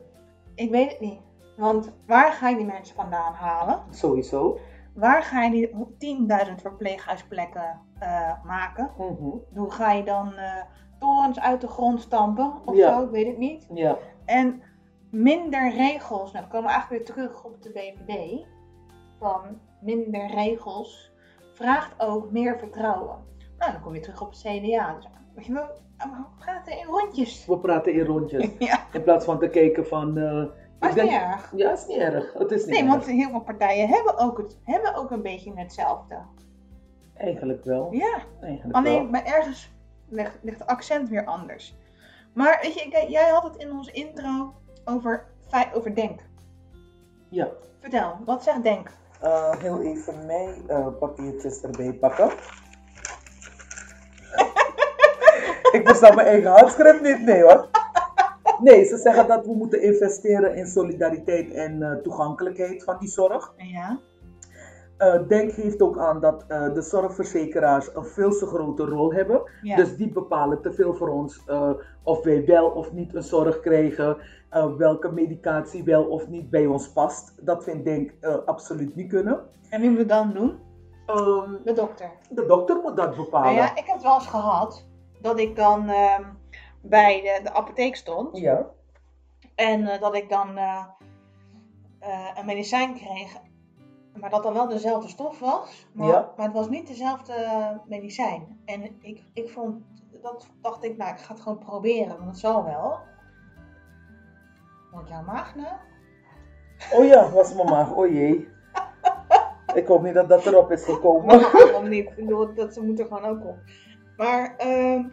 ik weet het niet. Want waar ga je die mensen vandaan halen? Sowieso. Waar ga je die 10.000 verpleeghuisplekken eh, maken? Mhm. Hoe ga je dan eh, torens uit de grond stampen of Ja. zo? Ik weet het niet. Ja, En minder regels. Nou, dan komen we eigenlijk weer terug op de BBB. Van minder regels vraagt ook meer vertrouwen. Nou, dan kom je terug op het CDA. Dus, weet je wel, we praten in rondjes. we praten in rondjes. Ja, In plaats van te kijken van. maar ik is niet erg. ja, is niet erg. Het is niet Nee, erg. want heel veel partijen hebben ook, het, hebben ook een beetje hetzelfde. Eigenlijk wel. Ja, Eigenlijk alleen wel. bij ergens ligt, ligt het accent weer anders. Maar weet je, kijk, jij had het in onze intro over, over denk. Ja. Vertel, wat zegt denk? Eh, heel even mijn eh, papiertjes erbij pakken. ik versta mijn eigen handschrift niet, nee hoor. Nee, ze zeggen dat we moeten investeren in solidariteit en eh, toegankelijkheid van die zorg. Ja. Eh, Denk geeft ook aan dat eh, de zorgverzekeraars een veel te grote rol hebben. ja. Dus die bepalen te veel voor ons eh, of wij wel of niet een zorg krijgen, welke medicatie wel of niet bij ons past. Dat vind ik absoluut niet kunnen. En wie moet het dan doen? Ehm, De dokter. de dokter moet dat bepalen. Nou ja, ik heb het wel eens gehad dat ik dan ehm, bij de, de apotheek stond. Ja. En dat ik dan een medicijn kreeg. Maar dat dan wel dezelfde stof was. Maar, Ja. maar het was niet dezelfde medicijn. En ik, ik vond, dat dacht ik, nou ik ga het gewoon proberen. Want het zal wel. Wordt jouw maag nou? Oh ja, was mijn maag. Oh jee. Ik hoop niet dat dat erop is gekomen. Maar waarom niet? Ik bedoel, dat ze moet er gewoon ook op. Maar ehm,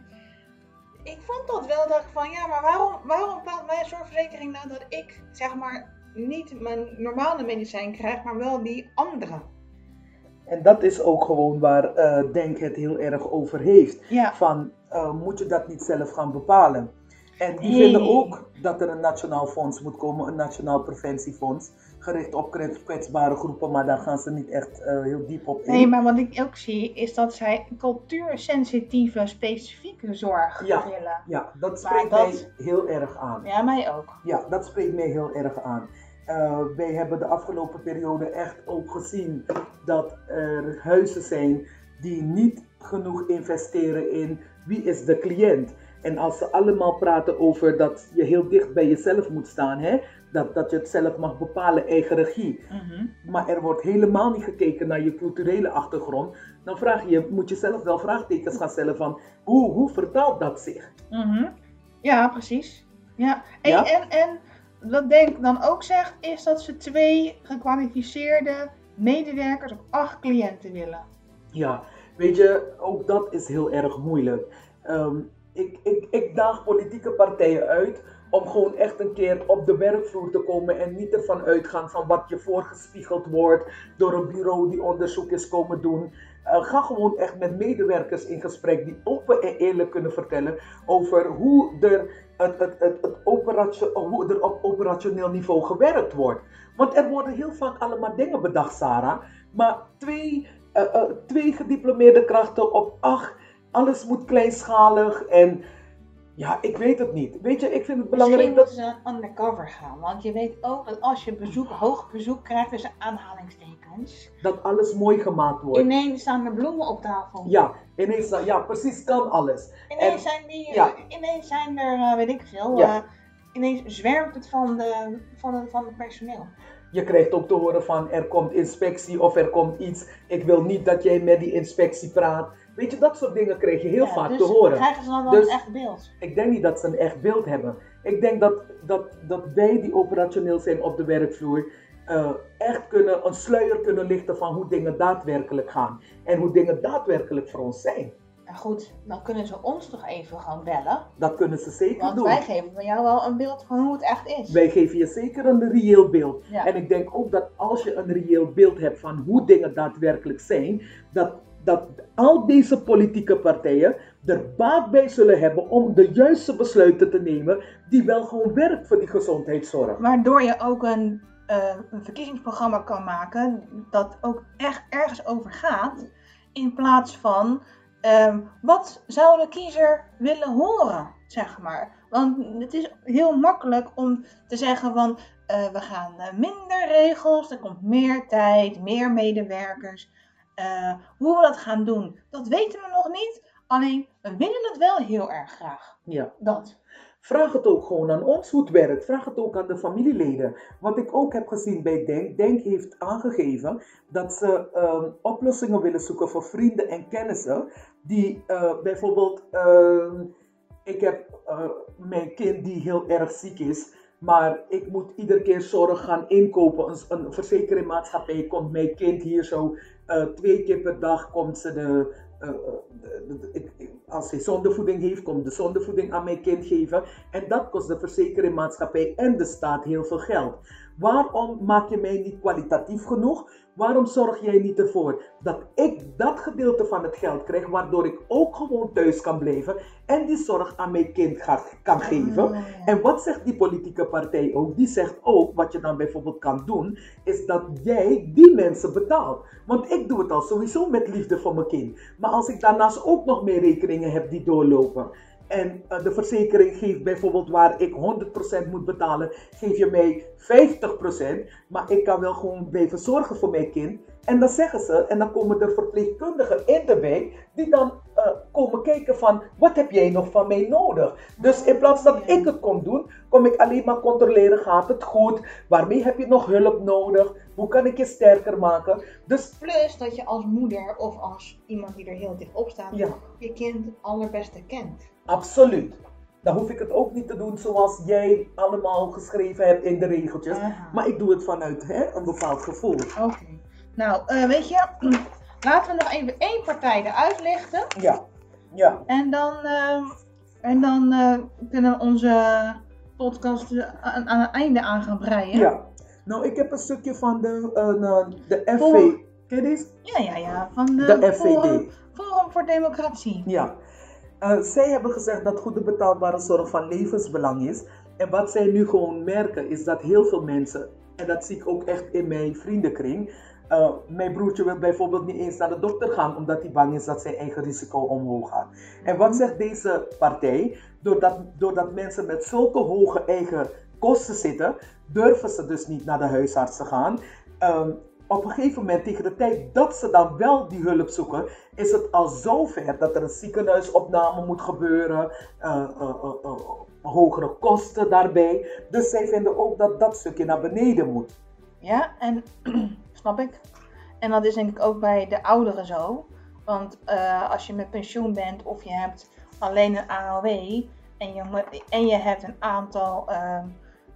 ik vond dat wel, dacht ik van ja, maar waarom, waarom bepaalt mijn zorgverzekering nou dat ik zeg maar niet mijn normale medicijn krijg, maar wel die andere? En dat is ook gewoon waar eh, Denk het heel erg over heeft. Ja. Van, eh, moet je dat niet zelf gaan bepalen? En die Nee. vinden ook dat er een nationaal fonds moet komen, een nationaal preventiefonds, gericht op kwets- kwetsbare groepen, maar daar gaan ze niet echt eh, heel diep op in. Nee, maar wat ik ook zie is dat zij cultuursensitieve, specifieke zorg Ja. willen. Ja, dat spreekt dat- mij heel erg aan. Ja, mij ook. Ja, dat spreekt mij heel erg aan. Eh, wij hebben de afgelopen periode echt ook gezien dat er huizen zijn die niet genoeg investeren in wie is de cliënt. En als ze allemaal praten over dat je heel dicht bij jezelf moet staan, hè? Dat, dat je het zelf mag bepalen, eigen regie. Mhm. Maar er wordt helemaal niet gekeken naar je culturele achtergrond. Dan vraag je, moet je zelf wel vraagtekens gaan stellen van hoe, hoe vertaalt dat zich? Ja, precies. Ja. En, Ja? En, en wat Denk dan ook zegt, is dat ze twee gekwalificeerde medewerkers op acht cliënten willen. Ja, weet je, ook dat is heel erg moeilijk. Ehm, ik, ik, ik daag politieke partijen uit om gewoon echt een keer op de werkvloer te komen en niet ervan uitgaan van wat je voorgespiegeld wordt door een bureau die onderzoek is komen doen. Eh, ga gewoon echt met medewerkers in gesprek die open en eerlijk kunnen vertellen over hoe er, het, het, het, het hoe er op operationeel niveau gewerkt wordt. Want er worden heel vaak allemaal dingen bedacht, Sarah. Maar twee, eh, eh, twee gediplomeerde krachten op acht, alles moet kleinschalig en ja, ik weet het niet. Weet je, ik vind het belangrijk Misschien dat... ze undercover gaan. Want je weet ook dat als je bezoek, hoog bezoek krijgt, tussen aanhalingstekens. dat alles mooi gemaakt wordt. Ineens staan er bloemen op tafel. Ja, ineens, ja, precies, kan alles. Ineens, En- zijn die, ja. ineens zijn er, eh, weet ik veel, Ja. eh, ineens zwermt het van de, van de, van het personeel. Je krijgt ook te horen van er komt inspectie of er komt iets. Ik wil niet dat jij met die inspectie praat. Weet je, dat soort dingen krijg je heel Ja, vaak dus te horen. krijgen ze dan wel Dus- een echt beeld? Ik denk niet dat ze een echt beeld hebben. Ik denk dat, dat, dat wij die operationeel zijn op de werkvloer eh, echt kunnen, een sluier kunnen lichten van hoe dingen daadwerkelijk gaan. En hoe dingen daadwerkelijk voor ons zijn. Nou goed, dan kunnen ze ons toch even gewoon bellen. Dat kunnen ze zeker Want doen. wij geven van jou wel een beeld van hoe het echt is. Wij geven je zeker een reëel beeld. Ja. En ik denk ook dat als je een reëel beeld hebt van hoe dingen daadwerkelijk zijn, dat, dat al deze politieke partijen er baat bij zullen hebben om de juiste besluiten te nemen die wel gewoon werkt voor die gezondheidszorg. Waardoor je ook een, eh, een verkiezingsprogramma kan maken dat ook echt ergens over gaat. In plaats van ehm, wat zou de kiezer willen horen, zeg maar. Want het is heel makkelijk om te zeggen van eh, we gaan eh, minder regels, er komt meer tijd, meer medewerkers. Eh, hoe we dat gaan doen, dat weten we nog niet. Alleen we willen het wel heel erg graag. Ja. Dat. Vraag het ook gewoon aan ons hoe het werkt. Vraag het ook aan de familieleden. Wat ik ook heb gezien bij Denk. Denk heeft aangegeven dat ze ehm, oplossingen willen zoeken voor vrienden en kennissen. Die eh, bijvoorbeeld, ehm, ik heb eh, mijn kind die heel erg ziek is. Maar ik moet iedere keer zorg gaan inkopen. Een, een verzekeringmaatschappij komt mijn kind hier zo eh, twee keer per dag komt ze de, eh, eh, als hij zondevoeding heeft, komt de zondevoeding aan mijn kind geven. En dat kost de verzekeringmaatschappij en de staat heel veel geld. Waarom maak je mij niet kwalitatief genoeg? Waarom zorg jij niet ervoor dat ik dat gedeelte van het geld krijg, waardoor ik ook gewoon thuis kan blijven en die zorg aan mijn kind ga, kan geven? Oh, ja. En wat zegt die politieke partij ook? Die zegt ook, wat je dan bijvoorbeeld kan doen, is dat jij die mensen betaalt. Want ik doe het al sowieso met liefde voor mijn kind. Maar als ik daarnaast ook nog meer rekeningen heb die doorlopen. En eh, de verzekering geeft bijvoorbeeld waar ik 100% moet betalen, geef je mij 50%. Maar ik kan wel gewoon blijven zorgen voor mijn kind. En dan zeggen ze, en dan komen er verpleegkundigen in de wijk, die dan eh, komen kijken van, wat heb jij nog van mij nodig? Dus in plaats dat ik het kom doen, kom ik alleen maar controleren, gaat het goed? Waarmee heb je nog hulp nodig? Hoe kan ik je sterker maken? Dus Plus dat je als moeder of als iemand die er heel dicht op staat, ja, je kind het allerbeste kent. Absoluut. Dan hoef ik het ook niet te doen zoals jij allemaal geschreven hebt in de regeltjes. Aha. Maar ik doe het vanuit hè, een bepaald gevoel. Oké. Nou, eh, weet je, laten we nog even één partij eruit lichten. Ja, ja. En dan, eh, en dan eh, kunnen we onze podcast aan, aan het einde aan gaan breien. Ja. Nou, ik heb een stukje van de, eh, de FV. Ken je deze? ja, ja. ja, Van de, De Forum, FVD. Forum voor Democratie. Ja. Eh, zij hebben gezegd dat goede betaalbare zorg van levensbelang is. En wat zij nu gewoon merken is dat heel veel mensen, en dat zie ik ook echt in mijn vriendenkring. eh, mijn broertje wil bijvoorbeeld niet eens naar de dokter gaan omdat hij bang is dat zijn eigen risico omhoog gaat. En wat zegt deze partij? Doordat, doordat mensen met zulke hoge eigen kosten zitten, durven ze dus niet naar de huisarts te gaan. Ehm, op een gegeven moment, tegen de tijd dat ze dan wel die hulp zoeken, is het al zover dat er een ziekenhuisopname moet gebeuren, eh, eh, eh, hogere kosten daarbij. Dus zij vinden ook dat dat stukje naar beneden moet. Ja, en snap ik. En dat is denk ik ook bij de ouderen zo. Want als je met pensioen bent of je hebt alleen een AOW en je, en je hebt een aantal ehm,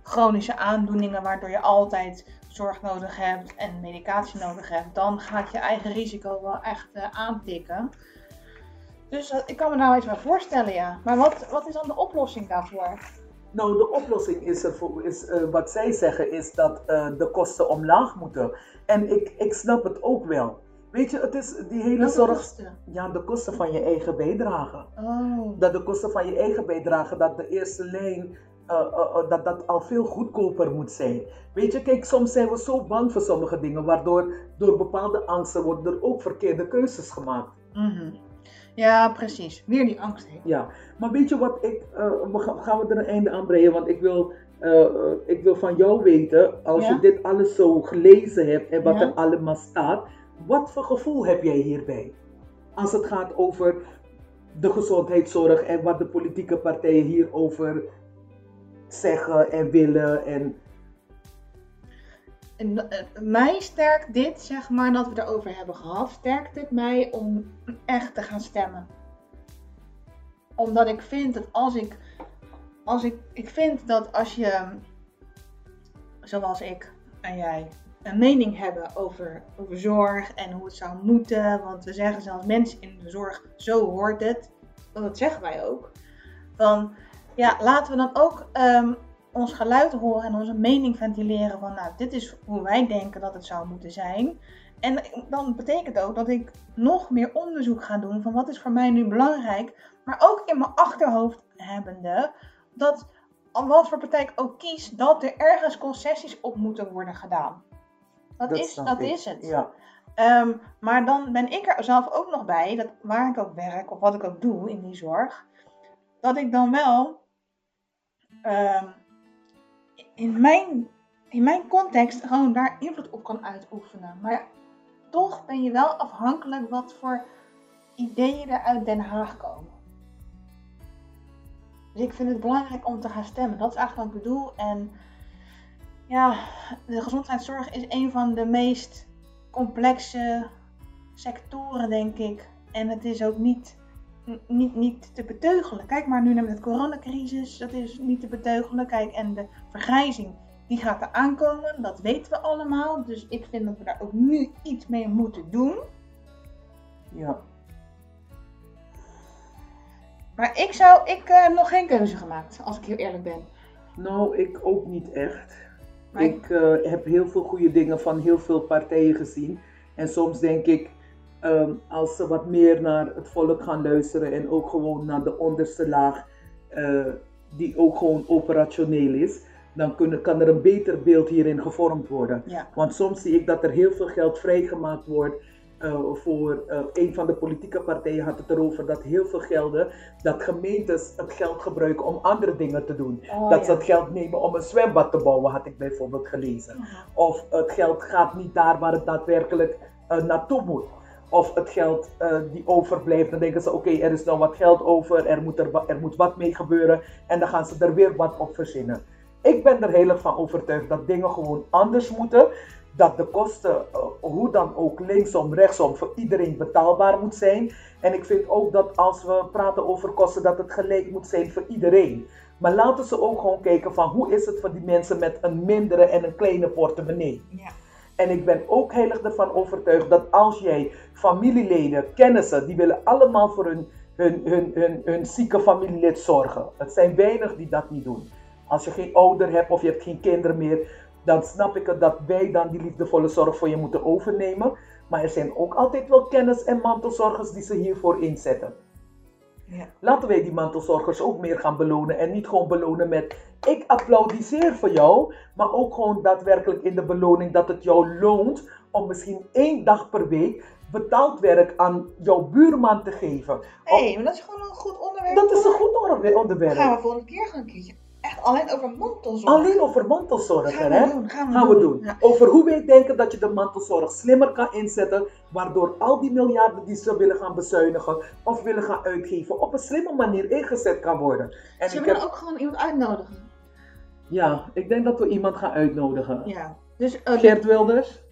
chronische aandoeningen waardoor je altijd zorg nodig hebt en medicatie nodig hebt, dan gaat je eigen risico wel echt eh, aantikken. Dus ik kan me nou iets bij voorstellen, ja. Maar wat, wat is dan de oplossing daarvoor? Nou, de oplossing is, voor, is eh, wat zij zeggen, is dat eh, de kosten omlaag moeten. En ik, ik snap het ook wel. Weet je, het is die hele Welke zorg. kosten? Ja, de kosten van je eigen bijdrage. Oh, Dat de kosten van je eigen bijdrage, dat de eerste lijn, eh, eh, eh, dat dat al veel goedkoper moet zijn. Weet je, kijk, soms zijn we zo bang voor sommige dingen, waardoor door bepaalde angsten worden er ook verkeerde keuzes gemaakt. mhm. Ja, precies. Weer die angst. hè. Ja, maar weet je wat ik, gaan, we er een einde aan breien, want ik wil, ik wil van jou weten, als Ja? je dit alles zo gelezen hebt en wat Ja. er allemaal staat, wat voor gevoel heb jij hierbij? Als het gaat over de gezondheidszorg en wat de politieke partijen hierover zeggen en willen en eh, mij sterkt dit, zeg maar, dat we erover hebben gehad, sterkt dit mij om echt te gaan stemmen. Omdat ik vind dat als ik, als ik, ik vind dat als je, zoals ik en jij, een mening hebben over, over zorg en hoe het zou moeten, want we zeggen zelfs mensen in de zorg, zo hoort het, dat zeggen wij ook. Dan, ja, laten we dan ook ehm, ons geluid horen en onze mening ventileren van, nou, dit is hoe wij denken dat het zou moeten zijn. En dan betekent ook dat ik nog meer onderzoek ga doen van wat is voor mij nu belangrijk, maar ook in mijn achterhoofd hebbende dat wat voor partij ik ook kies, dat er ergens concessies op moeten worden gedaan. Dat, Dat is, dat ik. is het. Ja, Ehm, maar dan ben ik er zelf ook nog bij, dat waar ik ook werk of wat ik ook doe in die zorg, dat ik dan wel ehm, in, mijn, in mijn context gewoon daar invloed op kan uitoefenen. Maar toch ben je wel afhankelijk wat voor ideeën er uit Den Haag komen. Dus ik vind het belangrijk om te gaan stemmen. Dat is eigenlijk wat ik bedoel. En ja, de gezondheidszorg is een van de meest complexe sectoren, denk ik. En het is ook niet, niet, niet te beteugelen. Kijk maar nu naar met de coronacrisis, dat is niet te beteugelen. Kijk, en de vergrijzing, die gaat er aankomen, dat weten we allemaal. Dus ik vind dat we daar ook nu iets mee moeten doen. ja. Maar ik zou, ik heb nog geen keuze gemaakt, als ik heel eerlijk ben. Nou, ik ook niet echt. Maar Ik eh, heb heel veel goede dingen van heel veel partijen gezien. En soms denk ik, ehm, als ze wat meer naar het volk gaan luisteren en ook gewoon naar de onderste laag, eh, die ook gewoon operationeel is, dan kunnen, kan er een beter beeld hierin gevormd worden. ja, Want soms zie ik dat er heel veel geld vrijgemaakt wordt eh, voor eh, een van de politieke partijen had het erover dat heel veel gelden, dat gemeentes het geld gebruiken om andere dingen te doen. Oh, dat ja. ze het geld nemen om een zwembad te bouwen, had ik bijvoorbeeld gelezen. Of het geld gaat niet daar waar het daadwerkelijk naartoe moet. Of het geld eh, die overblijft, dan denken ze: oké, er is nou wat geld over, er moet, er, er moet wat mee gebeuren. En dan gaan ze er weer wat op verzinnen. Ik ben er heel erg van overtuigd dat dingen gewoon anders moeten. Dat de kosten, eh, hoe dan ook, linksom, rechtsom, voor iedereen betaalbaar moet zijn. En ik vind ook dat als we praten over kosten, dat het gelijk moet zijn voor iedereen. Maar laten ze ook gewoon kijken van hoe is het voor die mensen met een mindere en een kleine portemonnee. Ja. En ik ben ook heilig ervan overtuigd dat als jij familieleden, kennissen, die willen allemaal voor hun, hun, hun, hun, hun zieke familielid zorgen. Het zijn weinig die dat niet doen. Als je geen ouder hebt of je hebt geen kinderen meer, dan snap ik het dat wij dan die liefdevolle zorg voor je moeten overnemen. Maar er zijn ook altijd wel kennis- en mantelzorgers die ze hiervoor inzetten. Ja. Laten wij die mantelzorgers ook meer gaan belonen en niet gewoon belonen met ik applaudisseer voor jou, maar ook gewoon daadwerkelijk in de beloning dat het jou loont om misschien één dag per week betaald werk aan jouw buurman te geven. Hé, hey, maar dat is gewoon een goed onderwerp. Dat is een goed onder- Dan onderwerp. gaan we volgende keer gaan een keertje. Echt alleen over mantelzorg. Alleen over mantelzorg, gaan we hè? doen. Gaan we, Gaan doen. Ja. Over hoe wij denken dat je de mantelzorg slimmer kan inzetten, waardoor al die miljarden die ze willen gaan bezuinigen of willen gaan uitgeven, op een slimme manier ingezet kan worden. En Ze ik willen heb, ook gewoon iemand uitnodigen. ja, ik denk dat we iemand gaan uitnodigen. Ja. Dus, oh, Geert Wilders?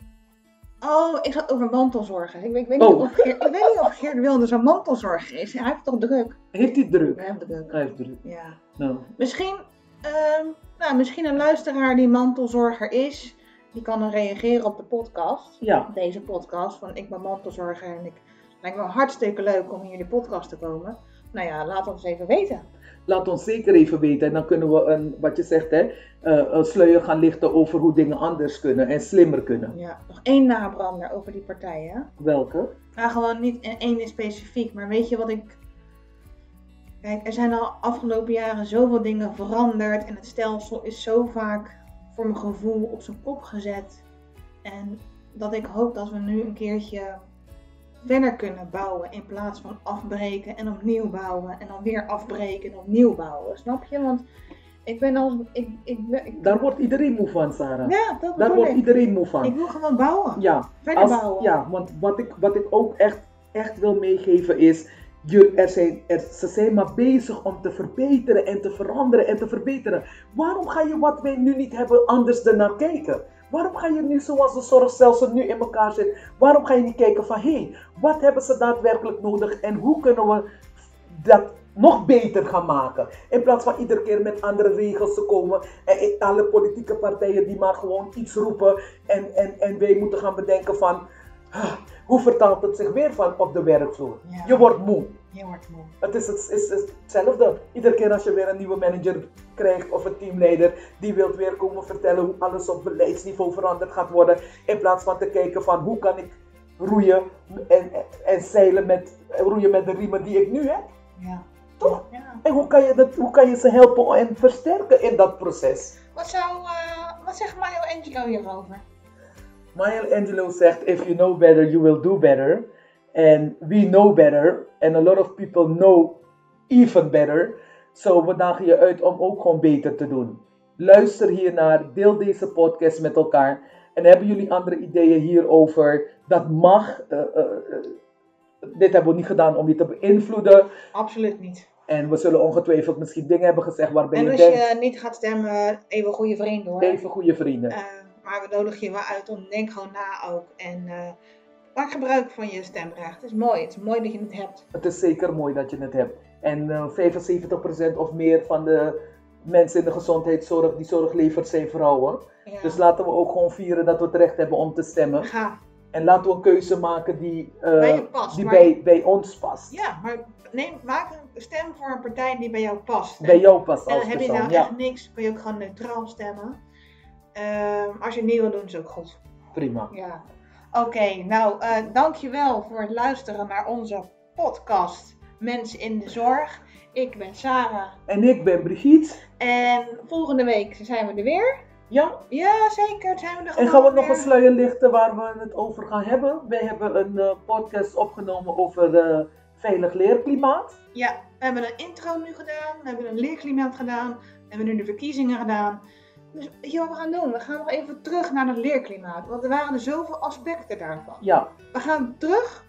oh, ik zat over mantelzorgen. Ik, weet- ik, weet Oh. niet of Geert, ik weet niet of Geert Wilders een mantelzorger is. Hij heeft toch druk? Heeft hij druk? Hij heeft druk. Hij heeft druk. Ja. Nou, Misschien, ehm, nou, misschien een luisteraar die mantelzorger is. Die kan dan reageren op de podcast. ja, Deze podcast. Van ik ben mantelzorger en ik lijkt me hartstikke leuk om hier in de podcast te komen. Nou ja, laat ons even weten. laat ons zeker even weten. En dan kunnen we, een, wat je zegt, hè, eh, een sluier gaan lichten over hoe dingen anders kunnen en slimmer kunnen. Ja, nog één nabrander over die partijen. Welke? Ja, gewoon niet één in specifiek, maar weet je wat ik. Kijk, er zijn al afgelopen jaren zoveel dingen veranderd en het stelsel is zo vaak voor mijn gevoel op zijn kop gezet. En dat ik hoop dat we nu een keertje verder kunnen bouwen in plaats van afbreken en opnieuw bouwen en dan weer afbreken en opnieuw bouwen. Snap je? Want ik ben als. Ik, ik, Daar wordt iedereen moe van, Sarah. ja, dat Daar wordt ik. iedereen moe van. Ik wil gewoon bouwen. Ja, Verder als, bouwen. ja want wat ik, wat ik ook echt, echt wil meegeven is, je, er zijn, ze zijn maar bezig om te verbeteren en te veranderen en te verbeteren. Waarom ga je wat wij nu niet hebben anders ernaar kijken? Waarom ga je nu zoals de zorgstelsel nu in elkaar zit, waarom ga je niet kijken van hé, wat hebben ze daadwerkelijk nodig en hoe kunnen we dat nog beter gaan maken. In plaats van iedere keer met andere regels te komen. En alle politieke partijen die maar gewoon iets roepen. En, en, en wij moeten gaan bedenken van... hoe vertaalt het zich weer van op de werkvloer? Ja. Je wordt moe. Je wordt moe. Het is, het is hetzelfde. Iedere keer als je weer een nieuwe manager krijgt of een teamleider, die wil weer komen vertellen hoe alles op beleidsniveau veranderd gaat worden. In plaats van te kijken van hoe kan ik roeien en, en zeilen met, roeien met de riemen die ik nu heb. Ja. Toch? Ja. En hoe kan je, dat, hoe kan je ze helpen en versterken in dat proces? Wat, zou, eh, wat zegt Mario Angelo hierover? Maya Angelou zegt, if you know better, you will do better. And we know better. And a lot of people know even better. So we dagen je uit om ook gewoon beter te doen. Luister hiernaar, deel deze podcast met elkaar. En hebben jullie andere ideeën hierover? Dat mag. eh, eh, eh, dit hebben we niet gedaan om je te beïnvloeden. Absoluut niet. En we zullen ongetwijfeld misschien dingen hebben gezegd waarbij En je als denkt, je niet gaat stemmen, even goede vriend hoor. even goede vrienden. Maar we nodigen je wel uit om denk gewoon na ook. En eh, maak gebruik van je stemrecht. Het is mooi. Het is mooi dat je het hebt. Het is zeker mooi dat je het hebt. En eh 75% of meer van de mensen in de gezondheidszorg die zorg levert zijn vrouwen. Ja. Dus laten we ook gewoon vieren dat we het recht hebben om te stemmen. Ga. En laten we een keuze maken die, eh, Bij past, die maar- bij, bij ons past. Ja, maar neem, maak een stem voor een partij die bij jou past. Bij jou past En als dan heb je nou Ja, echt niks, kun je ook gewoon neutraal stemmen. Ehm, als je het niet wil doen, is ook goed. prima. Ja. Oké, nou, eh dankjewel voor het luisteren naar onze podcast Mensen in de Zorg. Ik ben Sarah. En ik ben Brigitte. En volgende week zijn we er weer. Ja, Ja, zeker. Zijn we er en gaan we nog weer. een sluier lichten waar we het over gaan hebben. Wij hebben een eh, podcast opgenomen over eh, veilig leerklimaat. Ja, we hebben een intro nu gedaan. We hebben een leerklimaat gedaan. We hebben nu de verkiezingen gedaan. Dus weet je wat we gaan doen? We gaan nog even terug naar het leerklimaat. Want er waren er zoveel aspecten daarvan. Ja, We gaan terug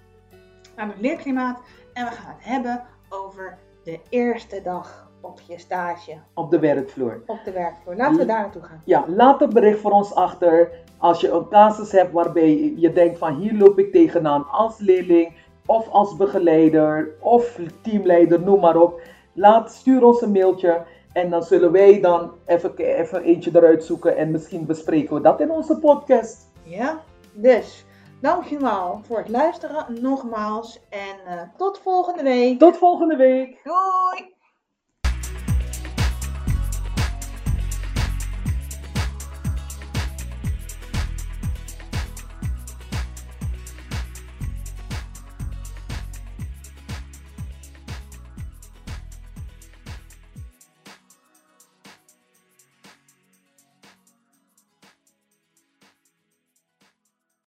naar het leerklimaat. En we gaan het hebben over de eerste dag op je stage op de werkvloer. op de werkvloer. Laten we daar naartoe gaan. Ja, laat een bericht voor ons achter als je een casus hebt waarbij je denkt van hier loop ik tegenaan als leerling of als begeleider of teamleider, noem maar op. Laat, stuur ons een mailtje en dan zullen wij dan even, even eentje eruit zoeken en misschien bespreken we dat in onze podcast. Ja, dus dankjewel voor het luisteren nogmaals. En eh, tot volgende week. Tot volgende week! Doei!